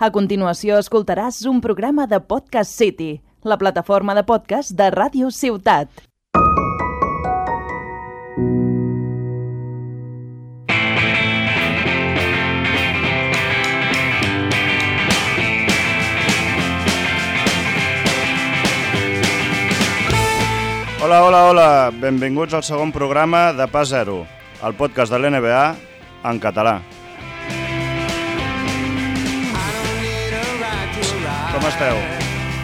A continuació escoltaràs un programa de Podcast City, la plataforma de podcast de Ràdio Ciutat. Hola, hola, hola. Benvinguts al segon programa de Pas Zero, el podcast de l'NBA en català. Esteu?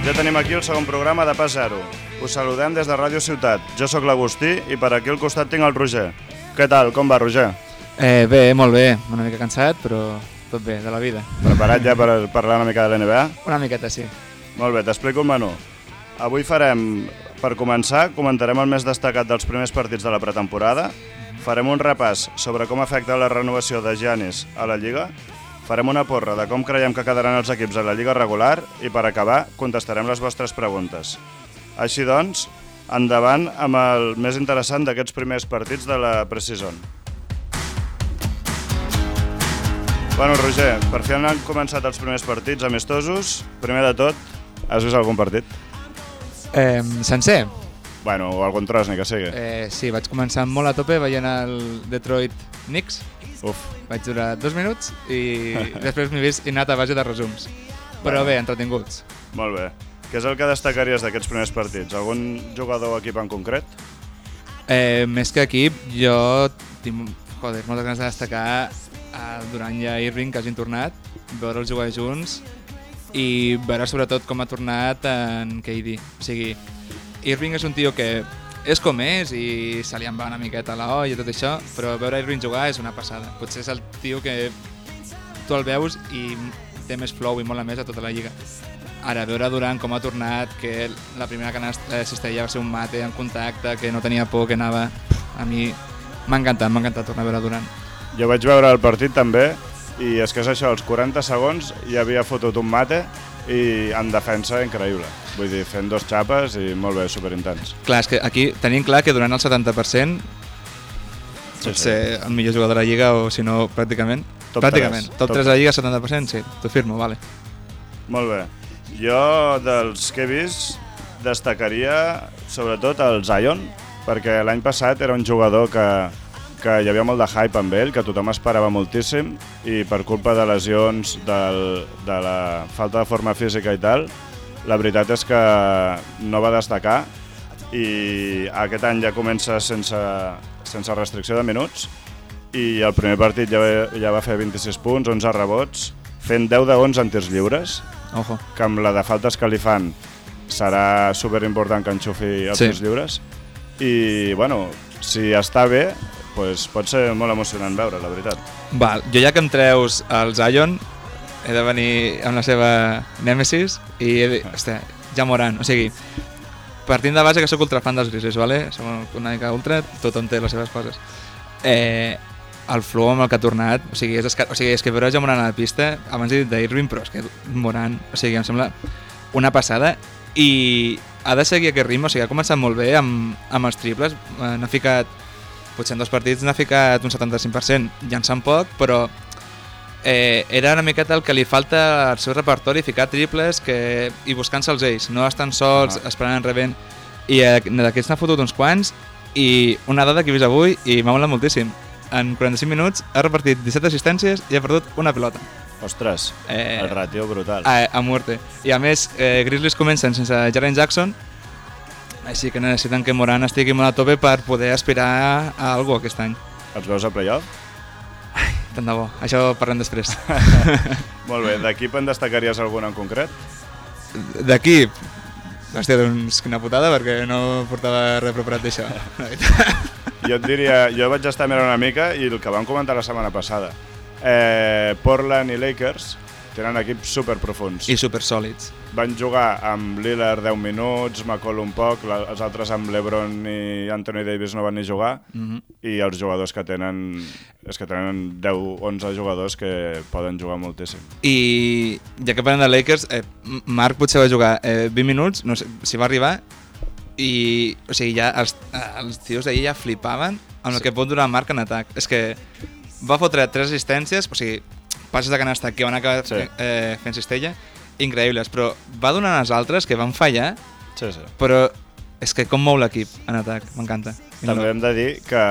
Ja tenim aquí el segon programa de Pas Zero. Us saludem des de Ràdio Ciutat. Jo sóc l'Agustí i per aquí al costat tinc el Roger. Què tal? Com va, Roger? Eh, bé, molt bé. Una mica cansat, però tot bé, de la vida. Preparat ja per parlar una mica de l'NBA? Una miqueta, sí. Molt bé, t'explico el menú. Avui farem, per començar, comentarem el més destacat dels primers partits de la pretemporada, farem un repàs sobre com afecta la renovació de Giannis a la Lliga, farem una porra de com creiem que quedaran els equips a la Lliga regular i, per acabar, contestarem les vostres preguntes. Així doncs, endavant amb el més interessant d'aquests primers partits de la Precision. Bueno, Roger, per fi han començat els primers partits amistosos. Primer de tot, has vist algun partit? Eh, sencer? Bueno, o algun tros, ni que sigui. Eh, sí, vaig començar molt a tope veient el Detroit Knicks. Uf, Vaig durar dos minuts i després m'he vist i anat a base de resums. Però Bueno. bé, entretinguts. molt bé. Què és el que destacaries d'aquests primers partits? Algun jugador o equip en concret? Eh, més que equip, jo tinc joder, moltes ganes de destacar a Durant i a Irving, que hagin tornat, veure'ls jugar junts i veure sobretot com ha tornat en KD. O sigui, Irving és un tio que és com és i se li en va una miqueta a la olla i tot això, però veure Irving jugar és una passada. Potser és el tio que tu el veus i té més flow i mola més a tota la lliga. Ara, veure Durant com ha tornat, que la primera canasta cistella va ser un mate en contacte, que no tenia por, que anava... A mi m'ha encantat, m'ha encantat tornar a veure Durant. Jo vaig veure el partit també i és que és això, als 40 segons ja havia fotut un mate i en defensa increïble. Vull dir, fent dos xapes i molt bé, superintens. Clar, és que aquí tenim clar que durant el 70% Sí, pot ser el millor jugador de la Lliga o si no, pràcticament. Top pràcticament. tres, Top, top 3 de la Lliga, 70%, sí, t'ho firmo, vale. Molt bé. Jo, dels que he vist, destacaria sobretot el Zion, perquè l'any passat era un jugador que, que hi havia molt de hype amb ell, que tothom esperava moltíssim, i per culpa de lesions, del, de la falta de forma física i tal, la veritat és que no va destacar, i aquest any ja comença sense, sense restricció de minuts, i el primer partit ja, va- ja va fer 26 punts, 11 rebots, fent 10 de 11 en tirs lliures, Ojo. que amb la de faltes que li fan serà super important que enxufi els Sí. tirs lliures. I, bueno, si està bé, doncs pot ser molt emocionant veure, la veritat. Val, jo ja que em treus el Zion, he de venir amb la seva Nemesis i he de... Hòstia, ja moran. O sigui, partint de base que sóc ultra fan dels Grizzlies, vale? Som una mica ultra, tothom té les seves coses. Eh, el flow amb el que ha tornat, o sigui, és, esca... o sigui, és que veure ja Morant a la pista, abans he dit d'Irving, però és que Morant, o sigui, em sembla una passada i ha de seguir aquest ritme, o sigui, ha començat molt bé amb, amb els triples, eh, n'ha ficat, potser en dos partits n'ha ficat un 75%, llançant poc, però eh, era una miqueta el que li falta al seu repertori, ficar triples que, i buscant-se'ls ells, no estan sols, Ah. esperant rebent, i eh, d'aquests n'ha fotut uns quants, i una dada que he vist avui, i m'ha molat moltíssim, en 45 minuts ha repartit 17 assistències i ha perdut una pilota. Ostres, Eh, el ratio brutal. a, a muerte. I a més, eh, Grizzlies comencen sense Jaren Jackson, així que necessiten que Moran estigui molt a tope per poder aspirar a algo aquest any. Els veus a playoff? Tant de bo. Això parlem després. Molt bé, d'equip en destacaries algun en concret? D'aquí, hòstia, doncs quina putada, perquè no portava res preparat d'això. Jo et diria, jo vaig estar mirant una mica i el que vam comentar la setmana passada. Eh, Portland i Lakers tenen equips super profuns. I super sòlids. Van jugar amb Lillard 10 minuts, McCollum poc, els altres amb LeBron i Anthony Davis no van ni jugar, Mm -hmm. i els jugadors que tenen és que tenen 10-11 jugadors que poden jugar moltíssim. I ja que parlem de Lakers, eh, Marc potser va jugar eh, 20 minuts, no sé si va arribar, i o sigui, ja els, eh, els tios d'ahir ja flipaven amb el Sí. que pot durar Marc en atac. És que va fotre tres assistències, o sigui, passes de canasta que van acabar Sí. sí. eh, fent cistella, increïbles, però va donar les altres que van fallar, Sí, sí. però és que com mou l'equip en atac, m'encanta. També hem de dir que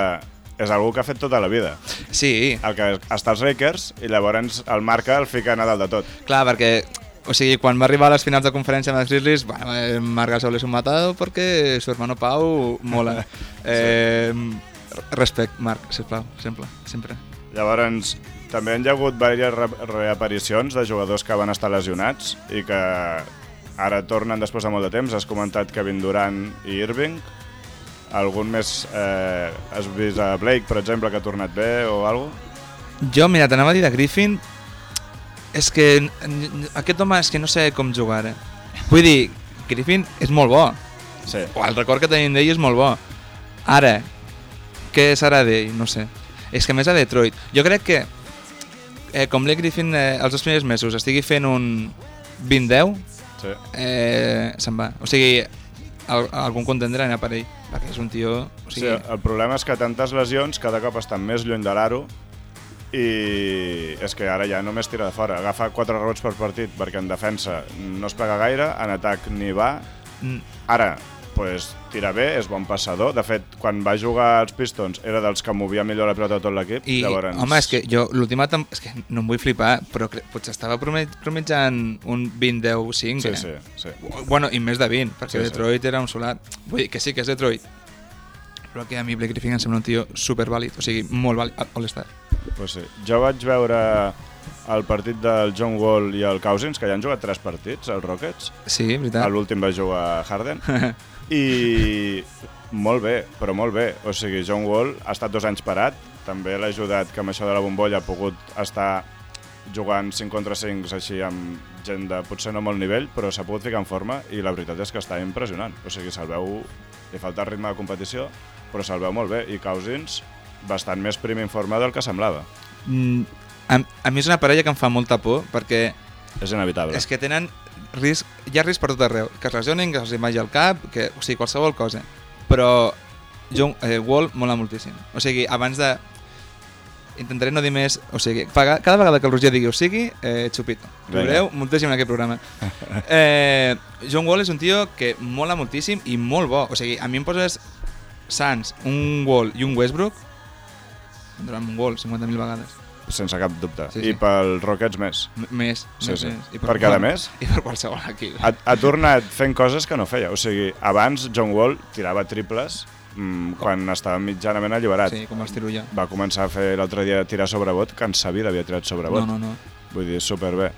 és algú que ha fet tota la vida. Sí, El que està als Lakers i llavors el marca el fica a dalt de tot. clar, perquè o sigui, quan va arribar a les finals de conferència amb els Grizzlies, bueno, eh, Marc Gasol és un matado perquè su hermano Pau mola. eh, respect, Marc, sisplau, sempre, sempre. Llavors, també han hi ha hagut diverses re- reaparicions de jugadors que van estar lesionats i que ara tornen després de molt de temps. Has comentat Kevin Durant i Irving. Algun més... Eh, has vist a Blake, per exemple, que ha tornat bé o alguna cosa? Jo, mira, t'anava a dir de Griffin, és que aquest home és que no sé com jugar, eh? Vull dir, Griffin és molt bo, Sí. o el record que tenim d'ell és molt bo. Ara, què serà d'ell? No sé. És que més a Detroit, jo crec que eh, com Blake Griffin eh, els dos primers mesos estigui fent un 20-10, sí. eh, se'n va. O sigui, al, algun contendre anar per ell, perquè és un tio... O Sí, sigui, el problema és que tantes lesions cada cop estan més lluny de l'aro i és que ara ja només tira de fora. Agafa 4 rebots per partit perquè en defensa no es pega gaire, en atac ni va. mm, Ara, pues, tira bé, és bon passador. De fet, quan va jugar als Pistons era dels que movia millor la pelota de tot l'equip. I, Llavors... home, és que jo l'última és que no em vull flipar, però cre... potser estava prometiant un 20-10-5, Sí, eh? sí, sí. Bueno, i més de 20, perquè Sí, sí. Detroit era un solar. Vull dir que sí que és Detroit, però que a mi Blake Griffin em sembla un tio supervàlid, o sigui, molt vàlid, All-Star. Pues sí. Jo vaig veure el partit del John Wall i el Cousins, que ja han jugat tres partits, els Rockets. Sí, veritat. L'últim va jugar Harden. I molt bé, però molt bé. O sigui, John Wall ha estat dos anys parat, també l'ha ajudat que amb això de la bombolla ha pogut estar jugant 5 contra 5 així amb gent de potser no molt nivell, però s'ha pogut ficar en forma i la veritat és que està impressionant. O sigui, se'l veu... Li falta ritme de competició, però se'l veu molt bé. I Cousins, bastant més prim en forma del que semblava. Mm, a, a mi és una parella que em fa molta por, perquè És inevitable. és que tenen risc, hi ha risc per tot arreu, que es lesionin, que els vagi al cap, que, o sigui, qualsevol cosa. Però John, eh, Wall mola moltíssim. O sigui, abans de... Intentaré no dir més... O sigui, cada cada vegada que el Roger digui o sigui, eh, xupito. Veureu moltíssim en aquest programa. Eh, John Wall és un tio que mola moltíssim i molt bo. O sigui, a mi em poses Suns, un Wall i un Westbrook, durant un Wall 50.000 vegades. Sense cap dubte. Sí, I sí. pels Rockets més. M més. Sí, més, sí. més. I Per cada mes? I per qualsevol equip. Ha, ha tornat fent coses que no feia. O sigui, abans John Wall tirava triples mm, quan estava mitjanament alliberat. Sí, com els tiro jo. Va començar a fer l'altre dia tirar sobre bot, que en sa vida havia tirat sobre bot. No, no, no. Vull dir, superbé.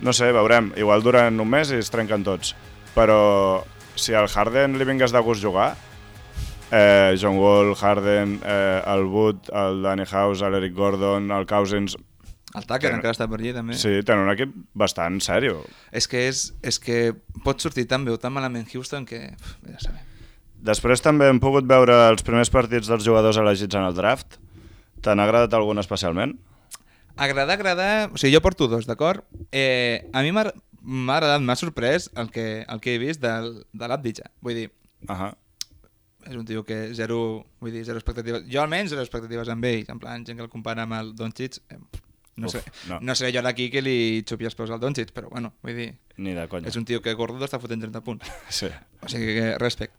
No sé, veurem. Igual duren un mes i es trenquen tots. Però si al Harden li vingués de gust jugar, eh, John Wall, Harden, eh, el Wood, el Danny House, l'Eric Gordon, el Cousins... El Tucker Tenen- encara està per allí també. Sí, tenen un equip bastant sèrio. És que és, és que pot sortir tan bé o tan malament Houston que... Uf, ja sabem. Després també hem pogut veure els primers partits dels jugadors elegits en el draft. T'han agradat algun especialment? Agradar, agradar... O sigui, jo porto dos, d'acord? Eh, a mi m'ha agradat, m'ha sorprès el que, el que he vist del, de l'Abdija. Vull dir, Ahà. És un tio que zero, vull dir, zero expectatives. Jo almenys zero expectatives amb ell. En plan, gent que el compara amb el Doncic, eh, no, Uf, sé, no. no. seré jo d'aquí que li xupi els peus al Doncic, però bueno, vull dir, Ni de conya. és un tio que gordo està fotent 30 punts. Sí. O sigui que respect.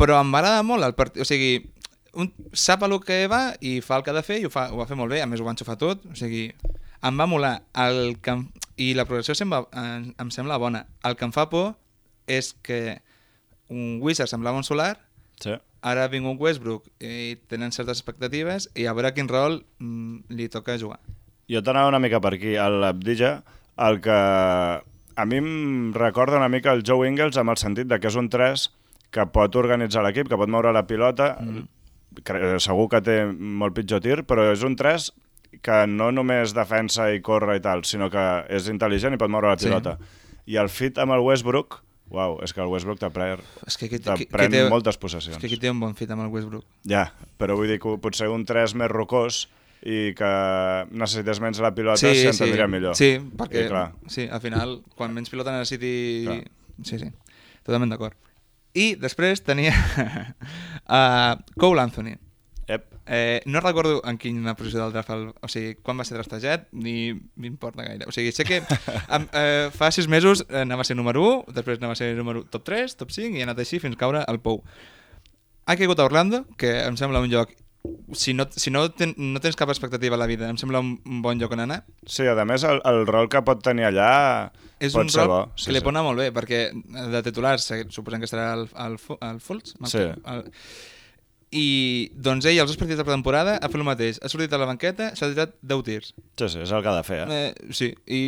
Però em va agradar molt el partit, o sigui, un, sap el que va i fa el que ha de fer i ho, fa, ho va fer molt bé, a més ho va enxufar tot, o sigui, em va molar. El que em, I la progressió em, va, em, em sembla bona. El que em fa por és que un Wizard semblava un solar, sí. ara ha vingut Westbrook i tenen certes expectatives i a veure quin rol mm, li toca jugar. Jo t'anava una mica per aquí. L'Abdija, el que a mi em recorda una mica el Joe Ingles amb el sentit de que és un 3 que pot organitzar l'equip, que pot moure la pilota, mm. segur que té molt pitjor tir, però és un 3 que no només defensa i corre i tal, sinó que és intel·ligent i pot moure la Sí. pilota. I el fit amb el Westbrook, uau, és que el Westbrook t'apren És que, aquí, t'apren moltes possessions. és que aquí té un bon fit amb el Westbrook. Ja, però vull dir que potser un 3 més rocós i que necessites menys la pilota sí, s'hi sí. millor. Sí, perquè I, clar, sí, al final, quan menys pilota necessiti... Clar. Sí, sí, totalment d'acord. I després tenia uh, Cole Anthony. Eh, no recordo en quina posició del draft, el, o sigui, quan va ser draftejat, ni m'importa gaire. O sigui, sé que em, eh, fa sis mesos eh, anava a ser número 1, després anava a ser número top 3, top 5, i ha anat així fins caure al Pou. Ha caigut a Orlando, que em sembla un lloc si no, si no, ten, no tens cap expectativa a la vida, em sembla un, un bon lloc on anar, Sí, a més, el, el rol que pot tenir allà és pot un ser rol bo. que li pot anar molt bé, perquè de titulars se- suposem que estarà el, el, el Fultz. Sí. El, I doncs ell, els dos partits de pretemporada, ha fet el mateix. Ha sortit a la banqueta, s'ha tirat 10 tirs. Sí, sí, és el que ha de fer, eh? Eh, sí, i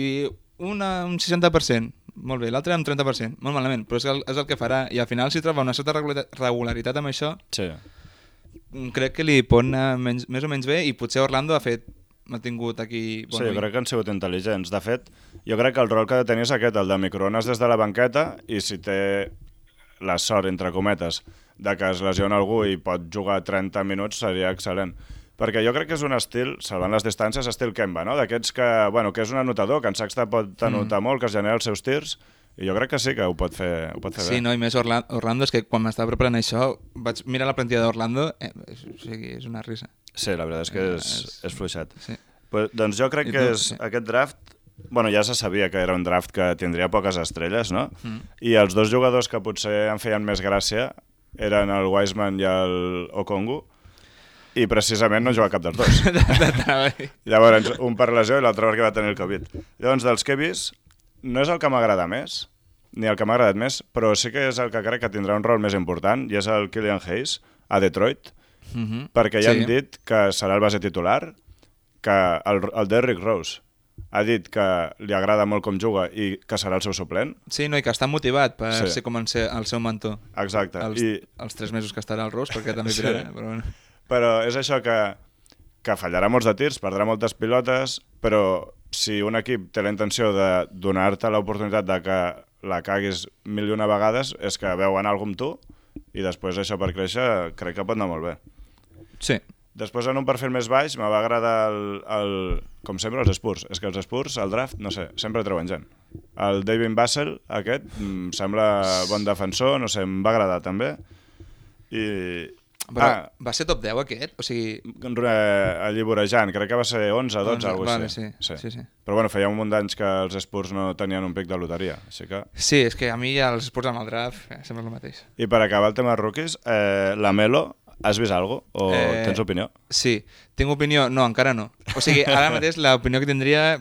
una, un 60%. Molt bé, l'altre un 30%. Molt malament, però és el, és el que farà. I al final, si troba una certa regularitat, amb això, Sí. mm, crec que li pot anar menys, més o menys bé i potser Orlando ha fet ha tingut aquí... Sí, jo crec que han sigut intel·ligents. De fet, jo crec que el rol que ha de tenir és aquest, el de microones des de la banqueta, i si té la sort, entre cometes, de que es lesiona algú i pot jugar 30 minuts, seria excel·lent. Perquè jo crec que és un estil, salvant les distàncies, estil Kemba, no? D'aquests que, bueno, que és un anotador, que en Sexta pot anotar mm. molt, que es genera els seus tirs, i jo crec que sí que ho pot fer, ho pot fer Sí, bé. no, i més Orlando, Orlando és que quan m'estava preparant això vaig mirar la plantilla d'Orlando eh, o sigui, és una risa. Sí, la veritat és que és, És- és fluixet. Sí. Pues, doncs jo crec I que tu, és sí. aquest draft... Bueno, ja se sabia que era un draft que tindria poques estrelles, no? Mm. I els dos jugadors que potser em feien més gràcia eren el Wiseman i el Okongu, i precisament no juga cap dels dos. Llavors, un per lesió i l'altre perquè va tenir el Covid. Llavors, dels que he vist, no és el que m'agrada més, ni el que m'ha agradat més, però sí que és el que crec que tindrà un rol més important, i és el Killian Hayes, a Detroit, Mm -hmm. perquè ja Sí. han dit que serà el base titular, que el, el Derrick Rose ha dit que li agrada molt com juga i que serà el seu suplent. Sí, no, i que està motivat per Sí. ser com en ser el seu mentor. Exacte. Els, I, els tres mesos que estarà al Rose, perquè també Sí. Però bueno. però és això que, que fallarà molts de tirs, perdrà moltes pilotes, però si un equip té la intenció de donar-te l'oportunitat de que la caguis mil i una vegades, és que veuen alguna amb tu i després això per créixer crec que pot anar molt bé. Sí, Després, en un perfil més baix, me va agradar, el, el, com sempre, els Spurs. És que els Spurs, al draft, no sé, sempre treuen gent. El David Bassel, aquest, em sembla bon defensor, no sé, em va agradar també. I... però ah, va ser top 10 aquest? O sigui, eh, alliberejant, crec que va ser 11, 12, 11, alguna vale, així. sí, sí, sí. Però bueno, feia un munt d'anys que els Spurs no tenien un pic de loteria, així que... sí, és que a mi els esports amb el draft eh, sembla el mateix. I per acabar el tema rookies, eh, la Melo, has vist alguna cosa? O Eh, tens opinió? Sí, tinc opinió... No, encara no. O sigui, ara mateix l'opinió que tindria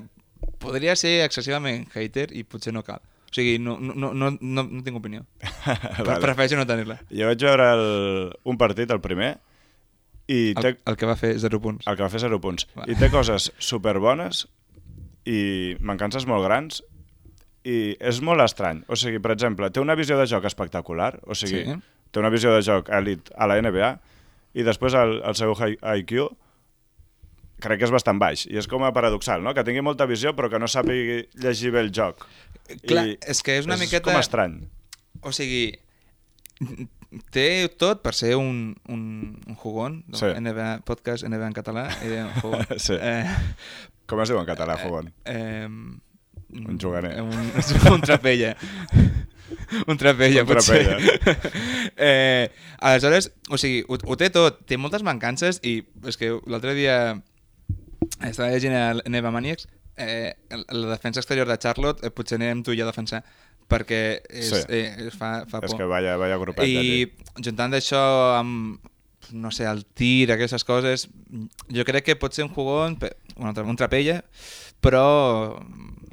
podria ser excessivament hater i potser no cal. O sigui, no, no, no, no, no, tinc opinió. Vale. Vale. Prefereixo no tenir-la. Jo vaig veure el, un partit, el primer, i té, El, el que va fer 0 punts. el que va fer 0 punts. Va. I té coses superbones i mancances molt grans i és molt estrany. O sigui, per exemple, té una visió de joc espectacular, o sigui, Sí. Té una visió de joc elit a la NBA i després el, el seu IQ crec que és bastant baix i és com a paradoxal, no? que tingui molta visió però que no sàpigui llegir bé el joc. Clar, és que és una és miqueta- com estrany. O sigui, té tot per ser un, un, un jugón. Sí. NBA, podcast NBA en català. Eh, un jugón. Sí. Eh, Com es diu en català, Fogón? eh, Un juganer. Un, un trapella. Un trapella, Un potser. trapella. eh, aleshores, o sigui, ho, ho té tot. Té moltes mancances i és que l'altre dia estava llegint el Neva Maniacs eh, la defensa exterior de Charlotte eh, potser anem tu i jo a defensar perquè és, Sí. sí. eh, fa, fa por. És que vaya, vaya grupet de I gent. juntant d'això amb, no sé, el tir, aquestes coses, jo crec que pot ser un jugón, un, altre, un trapella, però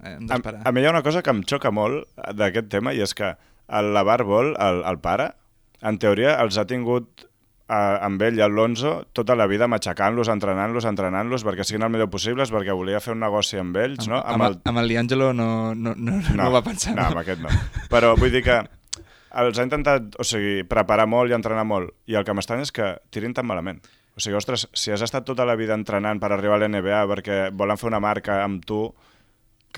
hem A, d'esperar. a mi hi ha una cosa que em xoca molt d'aquest tema i és que el Lavar Ball, el, el pare, en teoria els ha tingut a, amb ell i el Lonzo tota la vida matxacant-los, entrenant-los, entrenant-los perquè siguin el millor possibles, perquè volia fer un negoci amb ells, no? Amb, amb, el... amb el Liangelo no, no, no, no, no ho va pensar. No, amb aquest no. Però vull dir que els ha intentat, o sigui, preparar molt i entrenar molt, i el que m'estranya és que tirin tan malament. O sigui, ostres, si has estat tota la vida entrenant per arribar a l'NBA perquè volen fer una marca amb tu,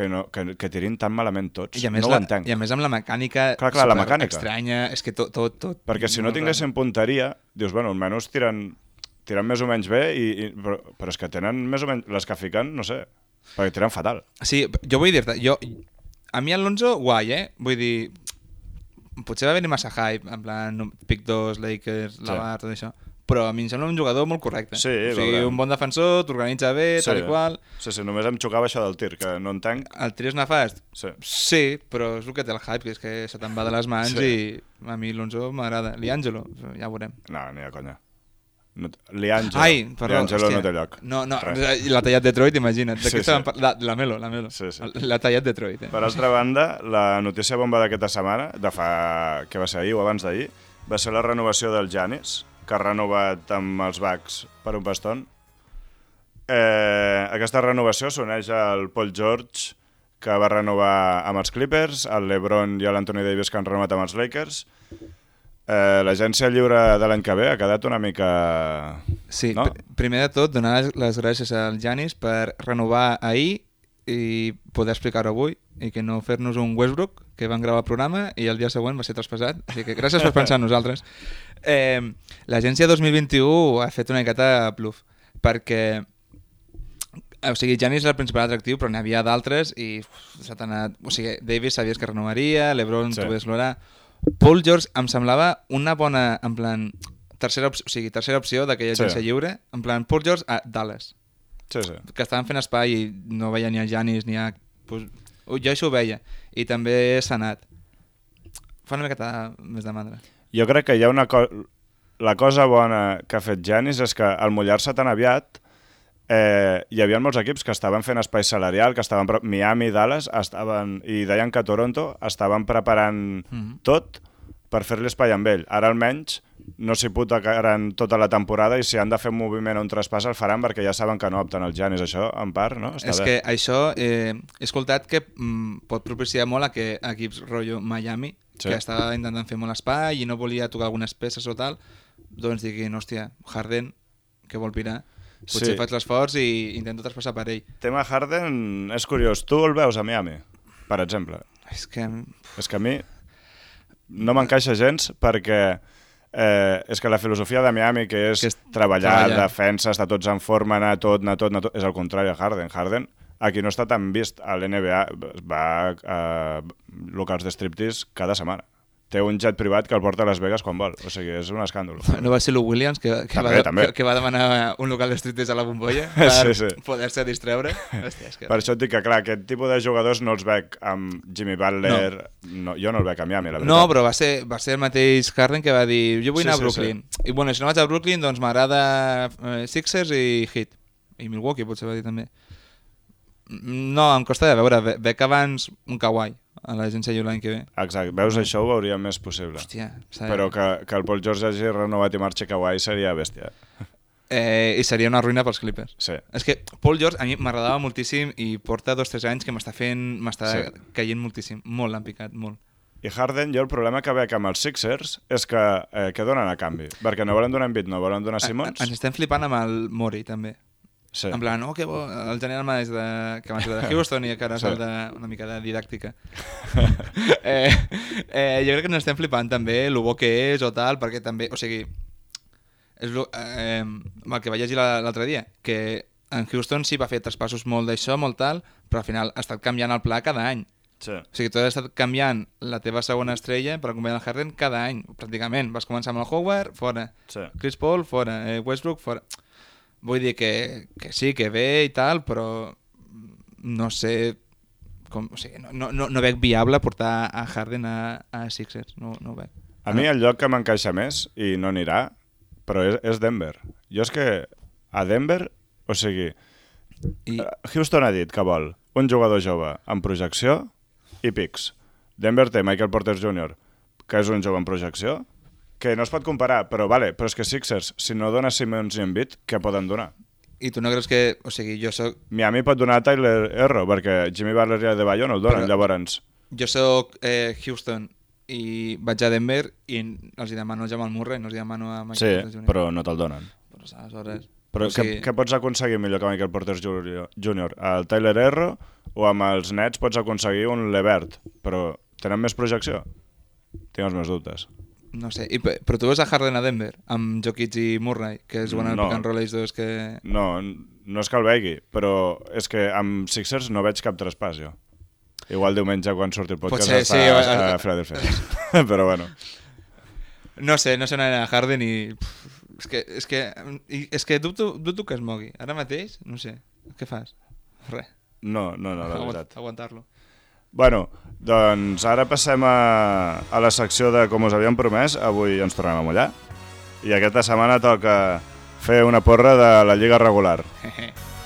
que, no, que, que tirin tan malament tots. I a més, no ho la, entenc. I a més amb la mecànica, Clar, clar, la mecànica. estranya, és que tot... tot, tot Perquè si no molt tinguessin punteria, dius, bueno, almenys tiren, tiren més o menys bé, i, i, però, però és que tenen més o menys... Les que fiquen, no sé, perquè tiren fatal. Sí, jo vull dir-te, jo... A mi Alonso, guai, eh? Vull dir, potser va venir massa hype, en plan, no- pick 2, Lakers, Sí. Lavar, tot això. Però a mi em sembla un jugador molt correcte. Sí, o sigui, veurem. un bon defensor, t'organitza bé, Sí. tal i qual. Sí, sí, només em xocava això del tir, que no entenc. El tir és nefast? Sí. Sí, però és el que té el hype, que és que se te'n va de les mans Sí. i a mi l'Onzo m'agrada. Liangelo, ja ho veurem. No, ni de conya. No, Liangelo. Ai, perdó, hòstia. no té lloc. No, no, Res. l'ha tallat Detroit, imagina't. De Sí, sí. La, la Melo, la Melo. Sí, sí. L'ha tallat Detroit, eh? Per altra banda, la notícia bomba d'aquesta setmana, de fa... que va ser ahir o abans d'ahir, va ser la renovació del Janis, que ha renovat amb els Bucks per un paston. Eh, aquesta renovació s'uneix al Paul George, que va renovar amb els Clippers, al LeBron i l'Anthony Davis, que han renovat amb els Lakers. Eh, L'agència lliure de l'any que ve ha quedat una mica... Sí, No? pr primer de tot, donar les gràcies al Janis per renovar ahir i poder explicar-ho avui i que no fer-nos un Westbrook, que van gravar el programa i el dia següent va ser traspassat. Així que gràcies per pensar en nosaltres. Eh, L'agència 2021 ha fet una miqueta bluff, perquè o sigui, Janis era el principal atractiu, però n'hi havia d'altres i s'ha anat... O sigui, Davis sabies que renovaria, LeBron Sí. sí. l'hora... Paul George em semblava una bona, en plan, tercera opció, o sigui, tercera opció d'aquella Sí. agència lliure, en plan, Paul George a Dallas, Sí, sí. que estaven fent espai i no veia ni a Janis ni a... Pues, jo això ho veia. I també s'ha anat. Fa una miqueta més de mandra. Jo crec que hi ha una cosa... La cosa bona que ha fet Janis és que al mullar-se tan aviat eh, hi havia molts equips que estaven fent espai salarial, que estaven... Miami Dallas estaven, i deien que Toronto estaven preparant Mhm. tot per fer-li espai amb ell. Ara almenys no s'hi putaran tota la temporada i si han de fer un moviment o un traspàs el faran perquè ja saben que no opten el Janis. Això, en part, no? Està és bé. que això eh, he escoltat que mm, pot propiciar molt a que equips rotllo Miami, Sí. que estava intentant fer molt espai i no volia tocar algunes peces o tal, doncs diguin, hòstia, Harden, que vol pirar, potser Sí. faig l'esforç i intento traspassar per ell. Tema Harden és curiós. Tu el veus a Miami, per exemple? És que... És que a mi no m'encaixa gens perquè eh, és que la filosofia de Miami, que és, Que és treballar, treballar. defensa, estar tots en forma, anar tot, anar tot, anar tot, és el contrari a Harden. Harden aquí no està tan vist a l'NBA, va a locals de striptease cada setmana. Té un jet privat que el porta a Las Vegas quan vol. O sigui, és un escàndol. No va ser Lou Williams que, que, També, va, també. que, que va demanar un local de striptease a la bombolla per Sí, sí. poder-se distreure. Hòstia, és que... Per això et dic que, clar, aquest tipus de jugadors no els veig amb Jimmy Butler... No. jo no el veig a Miami, la veritat. No, però va ser, va ser el mateix Harden que va dir jo vull Sí, anar a sí, Brooklyn. I bueno, si no vaig a Brooklyn, doncs m'agrada eh, Sixers i Heat. I Milwaukee potser va dir també. No, em costa de veure. Ve- Veig abans un Kawhi a l'agència lliure l'any que ve. Exacte, veus, això ho veuríem més possible. Hòstia, Però que, que el Paul George hagi renovat i marxi Kawhi seria bèstia. Eh, I seria una ruïna pels Clippers. Sí. És que Paul George a mi m'agradava moltíssim i porta dos o tres anys que m'està fent, m'està Sí. caient moltíssim. Molt l'han picat, molt. I Harden, jo el problema que veig amb els Sixers és que eh, què donen a canvi? Perquè no volen donar Embiid, no volen donar Simmons. Ens estem flipant amb el Mori, també. Sí. En plan, oh, que bo, el general manager de, que abans era de Houston i que ara és Sí. el de, una mica de didàctica. eh, eh, jo crec que ens estem flipant també el bo que és o tal, perquè també, o sigui, és lo, eh, el que vaig llegir la- l'altre dia, que en Houston sí va fer traspassos molt d'això, molt tal, però al final ha estat canviant el pla cada any. Sí. O sigui, tu has estat canviant la teva segona estrella per acompanyar el Harden cada any, pràcticament. Vas començar amb el Howard, fora. Sí. Chris Paul, fora. Eh, Westbrook, fora. Vull dir que, que sí, que bé i tal, però no sé... Com, o sigui, no, no, no, veig viable portar a Harden a, a Sixers. No, no ho veig. A mi el lloc que m'encaixa més, i no anirà, però és, és Denver. Jo és que a Denver, o sigui, I, eh, Houston ha dit que vol un jugador jove amb projecció i pics. Denver té Michael Porter Jr., que és un jove en projecció, que no es pot comparar, però vale, però és que Sixers, si no dona Simmons i Embiid, què poden donar? I tu no creus que... O sigui, jo soc, Miami pot donar Tyler Herro, perquè Jimmy Butler i Adebayo no el donen, Però- llavors... jo soc eh, Houston i vaig a Denver i els hi demano a Jamal Murray, no els hi demano a Michael Sí, Porter Jr. però no te'l donen. Però aleshores... Però o sigui, què, què pots aconseguir millor que Michael Porter Jr.? El Tyler Herro o amb els Nets pots aconseguir un Levert, però tenen més projecció? Tinc els meus dubtes. No sé, I, pe- però tu veus a Harden a Denver, amb Jokic i Murray, que es juguen al No. pick and roll ells dos que... No, no és que el vegi, però és que amb Sixers no veig cap traspàs, jo. Igual diumenge quan surti el podcast Potser, està sí, a, a- a Philadelphia. però bueno. No sé, no sé on a Harden i... pff, És que, és que, i- és que dubto, dubto que es mogui. Ara mateix, no sé, què fas? Res. No, no, no, la veritat. Aguantar-lo. Bueno, doncs ara passem a, a la secció de com us havíem promès. Avui ens tornem a mullar. I aquesta setmana toca fer una porra de la Lliga regular.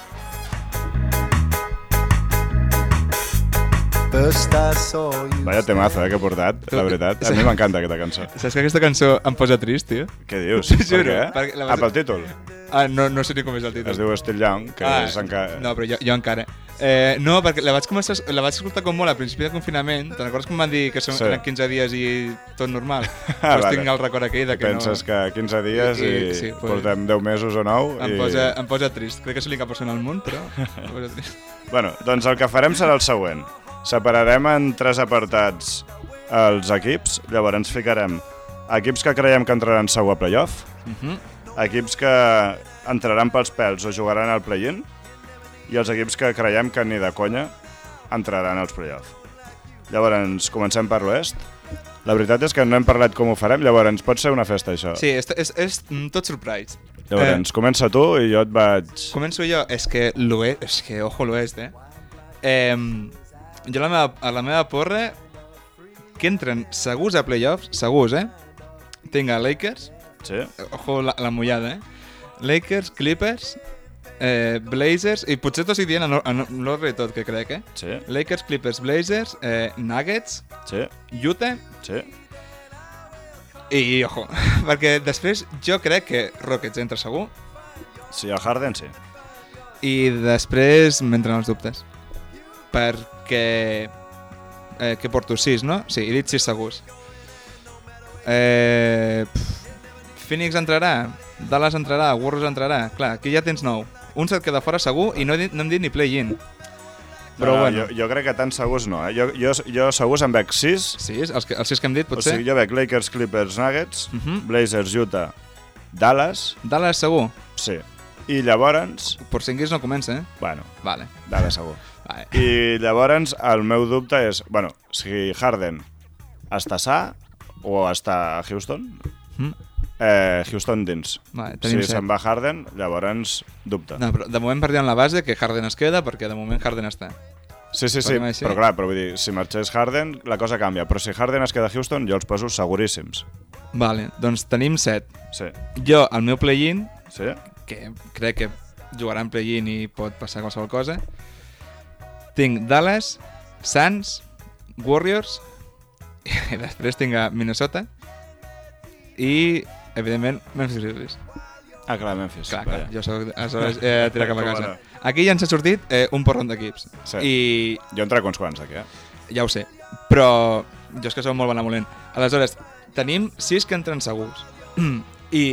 Vaya temazo, eh, que he portat, la veritat. A mi m'encanta aquesta cançó. Saps que aquesta cançó em posa trist, tio? Què dius? T'ho Per què? perquè la Ah, pel títol. Ah, no, no sé ni com és el títol. Es diu Still Young, que és encara... No, però jo, jo encara. Eh, no, perquè la vaig, començar, la vaig escoltar com molt al principi de confinament. Te'n recordes que em van dir que són, Sí. sí. eren 15 dies i tot normal? Ah, pues vale. tinc el record aquell de que Penses no... que 15 dies i, I- i- sí, pues- portem 10 mesos o 9 Em i... posa, em posa trist. Crec que és l'única persona al món, però em posa trist. Bueno, doncs el que farem serà el següent. Separarem en tres apartats els equips, llavors ens ficarem equips que creiem que entraran segur a playoff, Uh -huh. equips que entraran pels pèls o jugaran al play-in i els equips que creiem que ni de conya entraran als playoff. Llavors, comencem per l'oest. La veritat és que no hem parlat com ho farem, llavors pot ser una festa això. Sí, és, és, és tot surprise. Llavors, comença tu i jo et vaig... Començo jo. És que l'oest, és que ojo l'oest, eh? eh jo a la meva, a la meva porra que entren segurs a playoffs, segurs, eh? Tinc a Lakers, Sí? ojo la, la mullada, eh? Lakers, Clippers, eh, Blazers, i potser t'ho estic dient en, or- en l'ordre de tot, que crec, eh? Sí? Lakers, Clippers, Blazers, eh, Nuggets, Sí? Utah Sí? i, ojo, perquè després jo crec que Rockets entra segur Sí, el Harden sí. i després m'entren els dubtes. Perquè... Eh, què porto? 6, no? Sí, he dit 6 segurs. Eh, pff, Phoenix entrarà, Dallas entrarà, Warriors entrarà. Clar, aquí ja tens 9. Un se't queda fora segur i no, he dit, no hem dit ni play-in. Però no, no, bueno. Jo, jo crec que tan segurs no. Eh? Jo, jo, jo segurs en veig 6. Sí, els, que, els 6 que hem dit, O potser. sigui, jo veig Lakers, Clippers, Nuggets, Uh -huh. Blazers, Utah, Dallas, Dallas segur. sí. I llavors, Porzingis no comença, eh? bueno, Vale. Dallas segur. Vale. I llavors el meu dubte és, bueno, si Harden està sa o està a Houston, Mm. eh, Houston dins. vale Si se'n va Harden, llavors dubte. No, però de moment partim la base que Harden es queda perquè de moment Harden està. Sí, sí, sí, així. però clar, però vull dir, si marxés Harden, la cosa canvia. Però si Harden es queda a Houston, jo els poso seguríssims. Vale, doncs tenim 7. Sí, Jo, el meu play-in, sí, que crec que jugarà en play-in i pot passar qualsevol cosa, tinc Dallas, Suns, Warriors, i després tinc a Minnesota i, evidentment, Memphis Grizzlies. Ah, clar, Memphis. Clar, clar, jo soc, aleshores he tirat cap a casa. Aquí ja ens ha sortit eh, un porron d'equips. Sí. I Jo en trec uns quants d'aquí, eh? ja ho sé, però jo és que soc molt benevolent. Aleshores, tenim 6 que entren segurs. I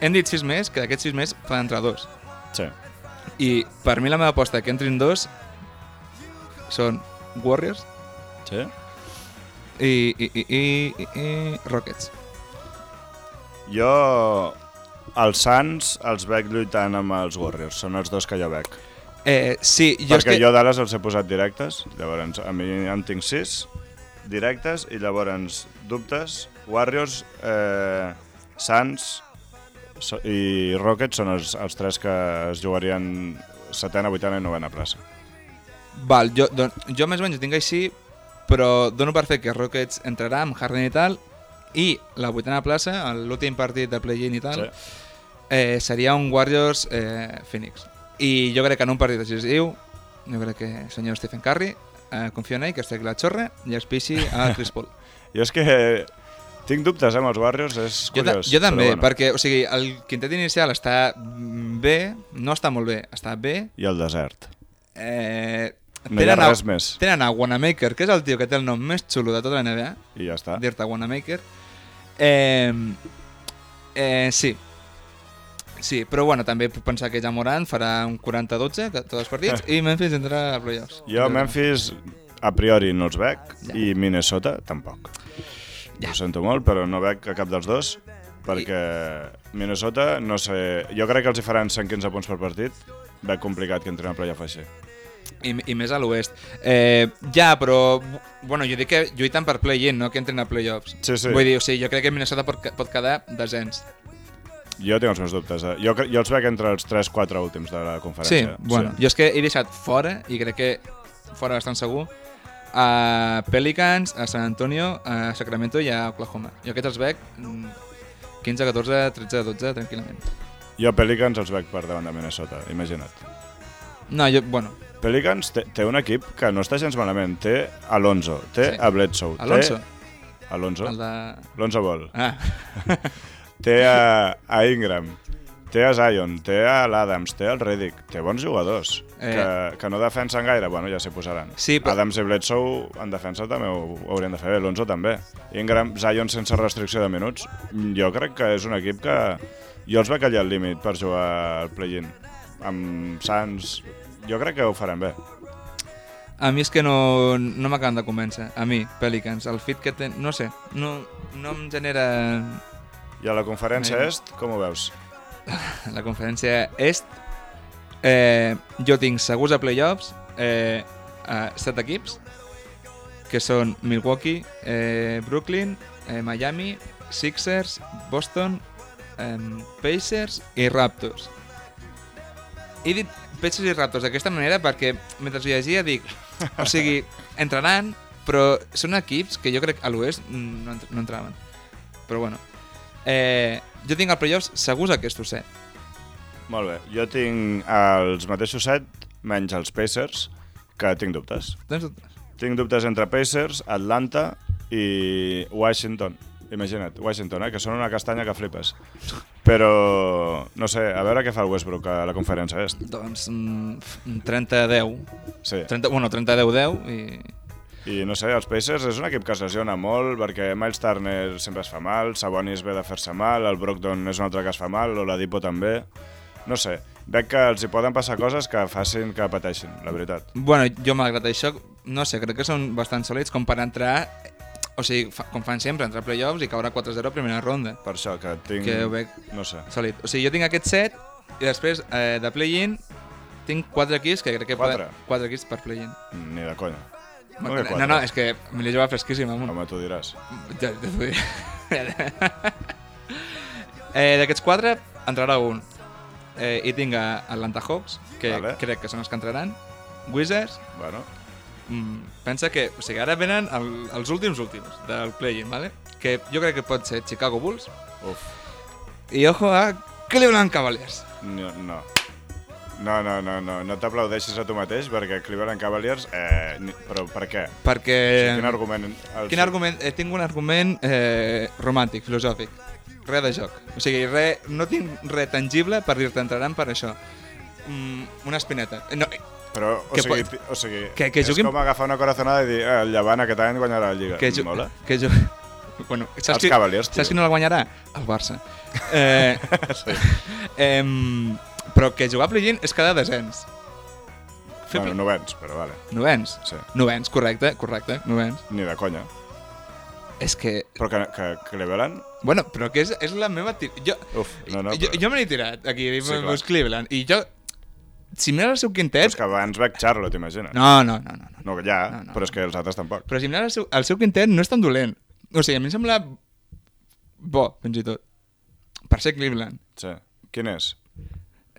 hem dit 6 més, que d'aquests 6 més poden entrar dos. Sí. I per mi la meva aposta que entrin dos són Warriors Sí? i, i, i, i, i, i Rockets. Jo els Suns els veig lluitant amb els Warriors, són els dos que jo veig. Eh, sí, jo Perquè és que... jo Dallas els he posat directes, llavors a mi en tinc sis directes i llavors dubtes, Warriors, eh, Suns i Rockets són els, els tres que es jugarien setena, vuitena i novena plaça. Val, jo, don, jo més o menys tinc així, però dono per fet que Rockets entrarà amb Harden i tal, i la vuitena plaça, l'últim partit de play-in i tal, Sí. eh, seria un Warriors eh, Phoenix. I jo crec que en un partit decisiu, jo crec que el senyor Stephen Curry eh, confia en ell, que es la xorra i es pixi a Chris Paul. Jo és que tinc dubtes eh, amb els Warriors, és Jo, ta, curiós. jo també, bueno. perquè o sigui, el quintet inicial està bé, no està molt bé, està bé. I el desert. Eh, No hi ha res més. Tenen a Wanamaker, que és el tio que té el nom més xulo de tota la NBA, I ja està. dir-te Wanamaker. Eh, eh, sí. Sí, però bueno, també puc pensar que ja Morant farà un 40-12 que- tots els partits i Memphis entrarà a playoffs. Jo Memphis a priori no els veig Ja. i Minnesota tampoc. Ja. Ho sento molt, però no veig a cap dels dos perquè Minnesota, no sé... Jo crec que els hi faran 115 punts per partit. Veig complicat que entrin a playoff així. I, I més a l'oest. Eh, ja, però... Bueno, jo dic que lluiten per play-in, no que entren a playoffs. Sí, sí. Vull dir, o sigui, jo crec que Minnesota pot, pot quedar desens. Jo tinc els meus dubtes. eh. Jo, jo els veig entre els 3-4 últims de la Sí, conferència. bueno, jo és que he deixat fora, i crec que fora bastant segur, a Pelicans, a San Antonio, a Sacramento i a Oklahoma. Jo aquests els veig mm, 15, 14, 13, 12, tranquil·lament. Jo Pelicans els veig per davant de Minnesota, imagina't. No, jo, bueno, Pelicans té, té un equip que no està gens malament. Té Alonso, té Sí. a Bledsoe. Alonso, Té... Alonso? el de... Alonso Ball. Ah, Té a, a Ingram, té a Zion, té a l'Adams, té al Redick, té bons jugadors, Eh. que, que no defensen gaire, bueno, ja s'hi posaran. Sí, però- Adams i Bledsoe en defensa també ho, ho haurien de fer bé, Alonso també. Ingram, Zion sense restricció de minuts, jo crec que és un equip que jo els veig allà al límit per jugar al play-in. Amb Suns, jo crec que ho faran bé. a mi és que no, no m'acaben de convèncer. A mi, Pelicans, el fit que ten... No sé, no, no em genera... I a la conferència Vinga. est, com ho veus? La conferència est, eh, jo tinc segurs a playoffs eh, a set equips, que són Milwaukee, eh, Brooklyn, eh, Miami, Sixers, Boston, eh, Pacers i Raptors. He dit Pacers i Raptors d'aquesta manera perquè mentre ho llegia dic, o sigui, entraran, però són equips que jo crec a l'oest no, entr- no entraven. Però bueno, eh, jo tinc el playoffs segurs aquests set. Molt bé, jo tinc els mateixos set, menys els Pacers, que tinc dubtes. Tens dubtes? Tinc dubtes entre Pacers, Atlanta i Washington. Imagina't, Washington, eh? que són una castanya que flipes. Però, no sé, a veure què fa el Westbrook a la conferència est. Doncs mm, 30-10. Sí, 30, bueno, 30-10-10 i... i no sé, els Pacers és un equip que es lesiona molt perquè Miles Turner sempre es fa mal, Sabonis ve de fer-se mal, el Brogdon és un altre que es fa mal, l'Oladipo també. No sé, veig que els hi poden passar coses que facin que pateixin, la veritat. Bueno, jo malgrat això, no sé, crec que són bastant sòlids com per entrar... O sigui, fa, com fan sempre, entrar a playoffs i caure 4-0 a primera ronda. Per això que tinc... Que ho veig No sé. sòlid. O sigui, jo tinc aquest set i després eh, de play-in tinc quatre equips que crec que Quatre? poden... Quatre equips per play-in. Ni de conya. No, no, quatre? no, és que me l'he jugat fresquíssim, amunt. Home, tu diràs. Ja, ja t'ho diré. eh, D'aquests quatre entrarà un. Eh, I tinc a Atlanta Hawks, que Vale. crec que són els que entraran. Wizards, Bueno, mm, pensa que... O sigui, ara venen el, els últims últims del play-in, ¿vale? que jo crec que pot ser Chicago Bulls. uf, I ojo a Cleveland Cavaliers. no, no. No, no, no, no, no t'aplaudeixis a tu mateix perquè Cleveland Cavaliers... Eh, ni- però per què? Perquè... Quin argument? El... Quin argument? Eh, tinc un argument eh, romàntic, filosòfic. Res de joc. O sigui, re, no tinc res tangible per dir-te entraran per això. Mm, una espineta. No, Però, o que sigui, pot- o sigui que- que és juguin- com agafar una corazonada i dir eh, el Llevant aquest any guanyarà la Lliga. que jo, Mola? que jo, bueno, saps Els qui, Cavaliers, tio. saps qui no la guanyarà? El Barça. Eh, Sí. em, però que jugar a play és cada desens. Fer Bueno, novens, però vale. Novens. Sí. Novens, correcte, correcte, novens. Ni de conya. És que... Però que, que Cleveland... Bueno, però que és, és la meva... Tir... Jo, Uf, no, no, jo, però... jo me n'he tirat aquí, Sí. Cleveland, i jo... Si mires el seu Però quintet... és que abans veig Charlotte, imagina't. No, no, no, no. no. No, ja, No, no. però és que els altres tampoc. Però si mires el seu, el seu quintet no és tan dolent. O sigui, a mi em sembla bo, fins i tot. Per ser Cleveland. Sí. Quin és?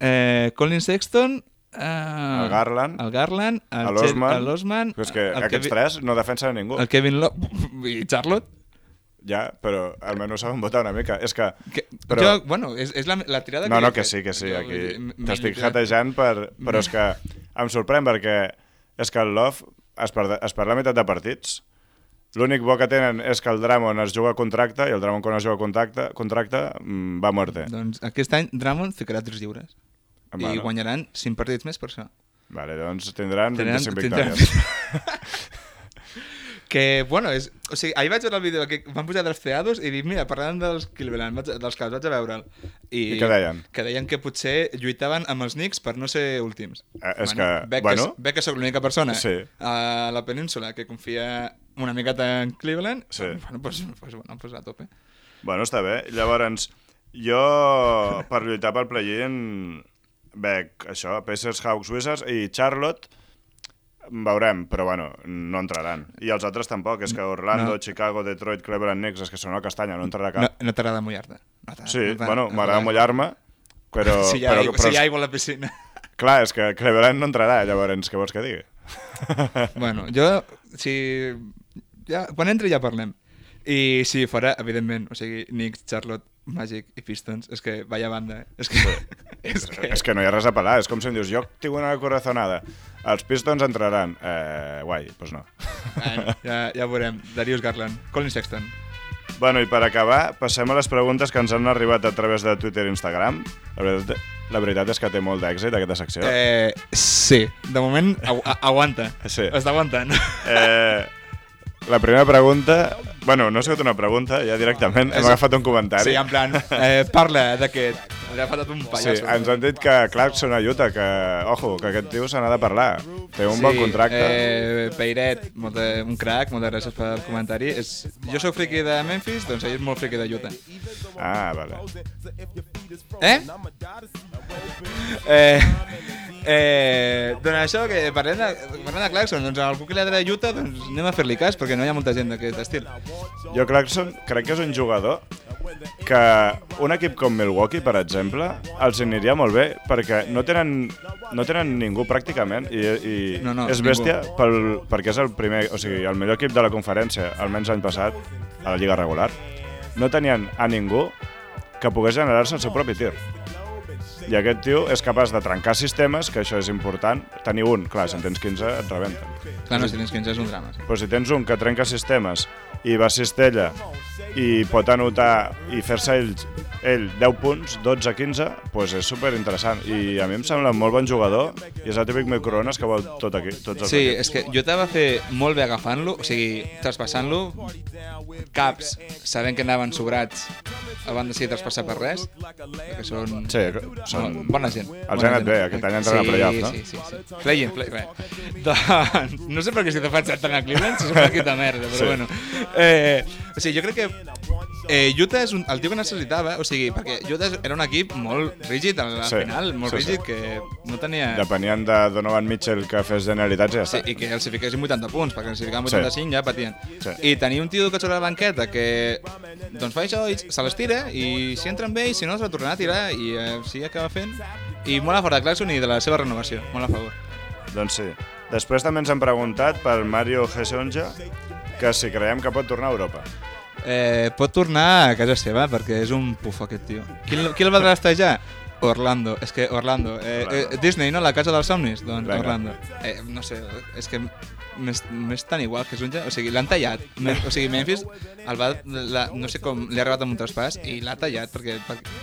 Eh, Colin Sexton... Eh, El Garland. El Garland. El A l'Osman. Chet- l'Osman. Però és que el aquests Kevin- tres no defensen a ningú. El Kevin Love i Charlotte. Ja, però almenys saben votar una mica. És que... Que, Però-. Jo, bueno, és, és la, la tirada No, que no, he que sí, que sí, Jo, aquí t'estic tirat. hatejant, per... però és que em sorprèn perquè és que el Love es, per... es perd la meitat de partits. L'únic bo que tenen és que el Dramon es juga a contracte i el Dramon quan es juga a contracte, contracte mm, va a muerte. Doncs aquest any Drummond ficarà tres lliures. I Bueno. guanyaran 5 partits més per això. Vale, doncs tindran Tenen- 25 tindran- victòries. Que, bueno, és, o sigui, ahir vaig veure el vídeo que van posar drafteados i dic, mira, parlant dels Cleveland, vaig, dels que vaig a veure'l. I, I què deien? Que deien que potser lluitaven amb els Knicks per no ser últims. Eh, és que, veig bueno... que, veig que sóc l'única persona Sí. a la península que confia una miqueta en Cleveland. Sí. Bueno, pues, pues, bueno, pues a tope. Bueno, està bé. Llavors, jo, per lluitar pel play-in, veig això, Pacers, Hawks, Wizards i Charlotte. Veurem, però bueno, no entraran. I els altres tampoc, és que Orlando, No. Chicago, Detroit, Cleveland, Knicks, és que són el castanya, no entrarà No, cap. no t'agrada mullar-te. No Sí, no bueno, no m'agrada mullar-me, però... Si hi ha, però, aigua, però, si hi ha aigua a la piscina. Clar, és que Cleveland no entrarà, llavors, què vols que digui? bueno, jo, si... Ja, quan entri ja parlem. I si fora, evidentment, o sigui, Knicks, Charlotte, Magic i Pistons, és que vaya banda, eh? És que... és que... És que no hi ha res a pelar, és com si em dius, jo tinc una corazonada, els Pistons entraran. Eh, guai, doncs no. Bueno, ja, ja veurem. Darius Garland, Colin Sexton. Bueno, i per acabar, passem a les preguntes que ens han arribat a través de Twitter i Instagram. La veritat, la veritat és que té molt d'èxit aquesta secció. Eh, sí, de moment agu aguanta. Sí. Està aguantant. Eh, la primera pregunta... Bueno, no ha sigut una pregunta, ja directament hem agafat un comentari. Sí, en plan, eh, parla d'aquest. Li ha faltat un Sí, pallasso. ens han dit que Clarkson ajuda, que, ojo, que aquest tio se n'ha de parlar. Té un bon contracte. Eh, Peiret, molt de, un crac, moltes gràcies pel comentari. És, jo sóc friqui de Memphis, doncs ell és molt friqui de Utah. Ah, vale. Eh? Eh, eh, doncs això, que parlem de, parlem de Clarkson, doncs algú que li agrada Utah, doncs anem a fer-li cas, perquè no hi ha molta gent d'aquest estil. Jo Clarkson crec que és un jugador que un equip com Milwaukee, per exemple, els aniria molt bé perquè no tenen, no tenen ningú pràcticament i, i No, no, és ningú. bèstia pel, perquè és el primer, o sigui, el millor equip de la conferència, almenys l'any passat, a la Lliga regular. No tenien a ningú que pogués generar-se el seu propi tir. I aquest tio és capaç de trencar sistemes, que això és important. Tenir un, clar, si en tens 15 et rebenten. Clar, no, si tens 15 és un drama. Sí. Però si tens un que trenca sistemes i va a cistella i pot anotar i fer-se ell, ell 10 punts, 12, 15, doncs és super interessant. I a mi em sembla un molt bon jugador i és el típic microones que vol tot aquí, tots els Sí, equips. és que Utah va fer molt bé agafant-lo, o sigui, traspassant-lo, caps, sabent que anaven sobrats, el van decidir traspassar per res, perquè són, Sí, són... bona gent. Els bona ha anat gent. bé, aquest any entren a playoff, no? Sí, sí, sí. Play-in, play bé. Doncs, no sé per què te faig tant a Cleveland, si és un equip de merda, però Sí. bueno. Eh, o sigui, jo crec que eh, Utah és un, el tio que necessitava, o sigui, perquè Utah era un equip molt rígid al, Sí, final, molt sí, sí. rígid, que no tenia... Depenien de Donovan Mitchell que fes generalitats i ja Sí, està. i que els hi fiquessin 80 punts, perquè ficaven Sí. 85 ja patien. Sí. I tenir un tio que sobre la banqueta que doncs fa això i se les tira i si entren bé i si no se la tornarà a tirar i eh, sí, acaba fent. I molt a favor de Clarkson i de la seva renovació, molt a favor. Doncs sí. Després també ens han preguntat per Mario Gesonja que si creiem que pot tornar a Europa. Eh, pot tornar a casa seva perquè és un pufo aquest tio. Qui, qui el va draftejar? Orlando, és que Orlando. Eh, eh, Disney, no? La casa dels somnis? Doncs Vinga. Orlando. Eh, no sé, és que m'és tan igual que Sunja, o sigui, l'han tallat. O sigui, Memphis, el va, la, no sé com, li ha arribat amb un traspàs i l'ha tallat perquè, perquè...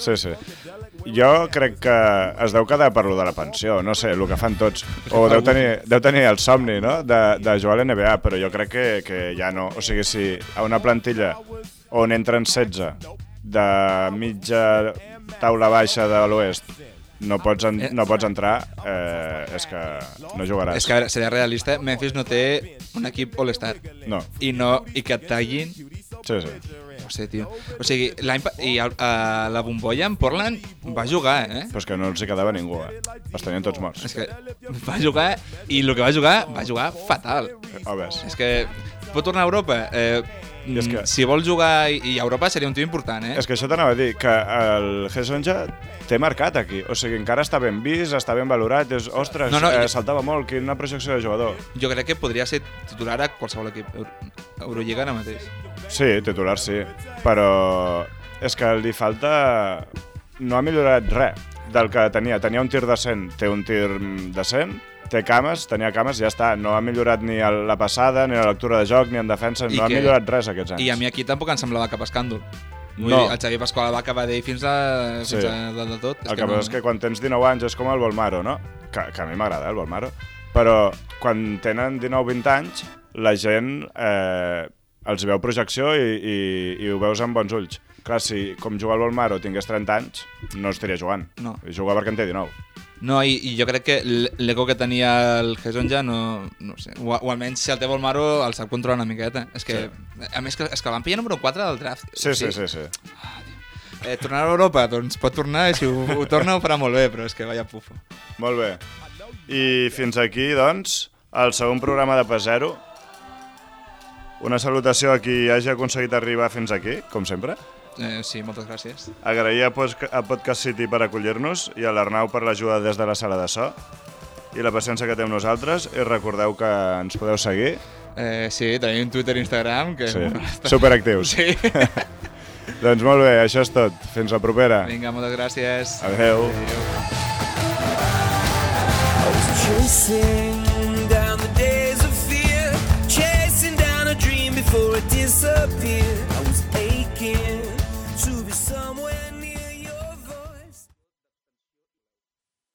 Sí, sí. Jo crec que es deu quedar per lo de la pensió, no sé, el que fan tots. O deu tenir, deu tenir el somni no? de, de jugar a l'NBA, però jo crec que, que ja no. O sigui, si a una plantilla on entren 16 de mitja taula baixa de l'oest no pots, en, no pots entrar, eh, és que no jugaràs. És que, a veure, seré realista, Memphis no té un equip all-star. No, I, no, i que et tallin sí, sí. no sé, tio. O sigui, l'any i el, a la bombolla en Portland va jugar, eh? Però és que no els hi quedava ningú, eh? Els tenien tots morts. És que va jugar i el que va jugar, va jugar fatal. O ves. És que pot tornar a Europa. Eh, I és que- Si vol jugar i, i a Europa seria un tio important, eh? És que això t'anava a dir, que el Gesonja té marcat aquí. O sigui, encara està ben vist, està ben valorat. És, ostres, No, no, eh, saltava molt, quina projecció de jugador. Jo crec que podria ser titular a qualsevol equip. Euro- Eurolliga ara mateix. Sí, titular sí, però és que li falta... No ha millorat res del que tenia. Tenia un tir decent, té un tir decent, té cames, tenia cames, ja està. No ha millorat ni la passada, ni la lectura de joc, ni en defensa. I no ha que- millorat res aquests anys. I a mi aquí tampoc em semblava cap escàndol. Vull No. dir, el Xavi Pasqual va acabar d'ell fins, a, fins Sí. a dalt de tot. El que passa és que quan tens 19 anys és com el Volmaro, no? Que, que a mi m'agrada, eh, el Volmaro. Però quan tenen 19-20 anys, la gent eh, els veu projecció i, i, i ho veus amb bons ulls. Clar, si com juga el Volmaro tingués 30 anys, no estaria jugant. No. I juga perquè en té 19. No, i, i jo crec que l- l'ego que tenia el Jason ja no, no sé, o, o almenys si el té Volmaro el sap controlar una miqueta. És que, sí. a més, que, és que van pillar número 4 del draft. Sí, sí, sí. sí. Eh, tornar a Europa, doncs pot tornar i si ho, ho torna ho farà molt bé, però és que vaya pufo. Molt bé. I fins aquí, doncs, el segon programa de Pas Zero. Una salutació a qui hagi aconseguit arribar fins aquí, com sempre. Eh, sí, moltes gràcies. Agrair a, Post a Podcast City per acollir-nos i a l'Arnau per l'ajuda des de la sala de so i la paciència que té amb nosaltres i recordeu que ens podeu seguir. Eh, sí, tenim Twitter i Instagram. Que... Sí, superactius. Sí. doncs molt bé, això és tot. Fins la propera. Vinga, moltes gràcies. Adeu. Chasing down the days of fear, chasing down a dream before it disappeared.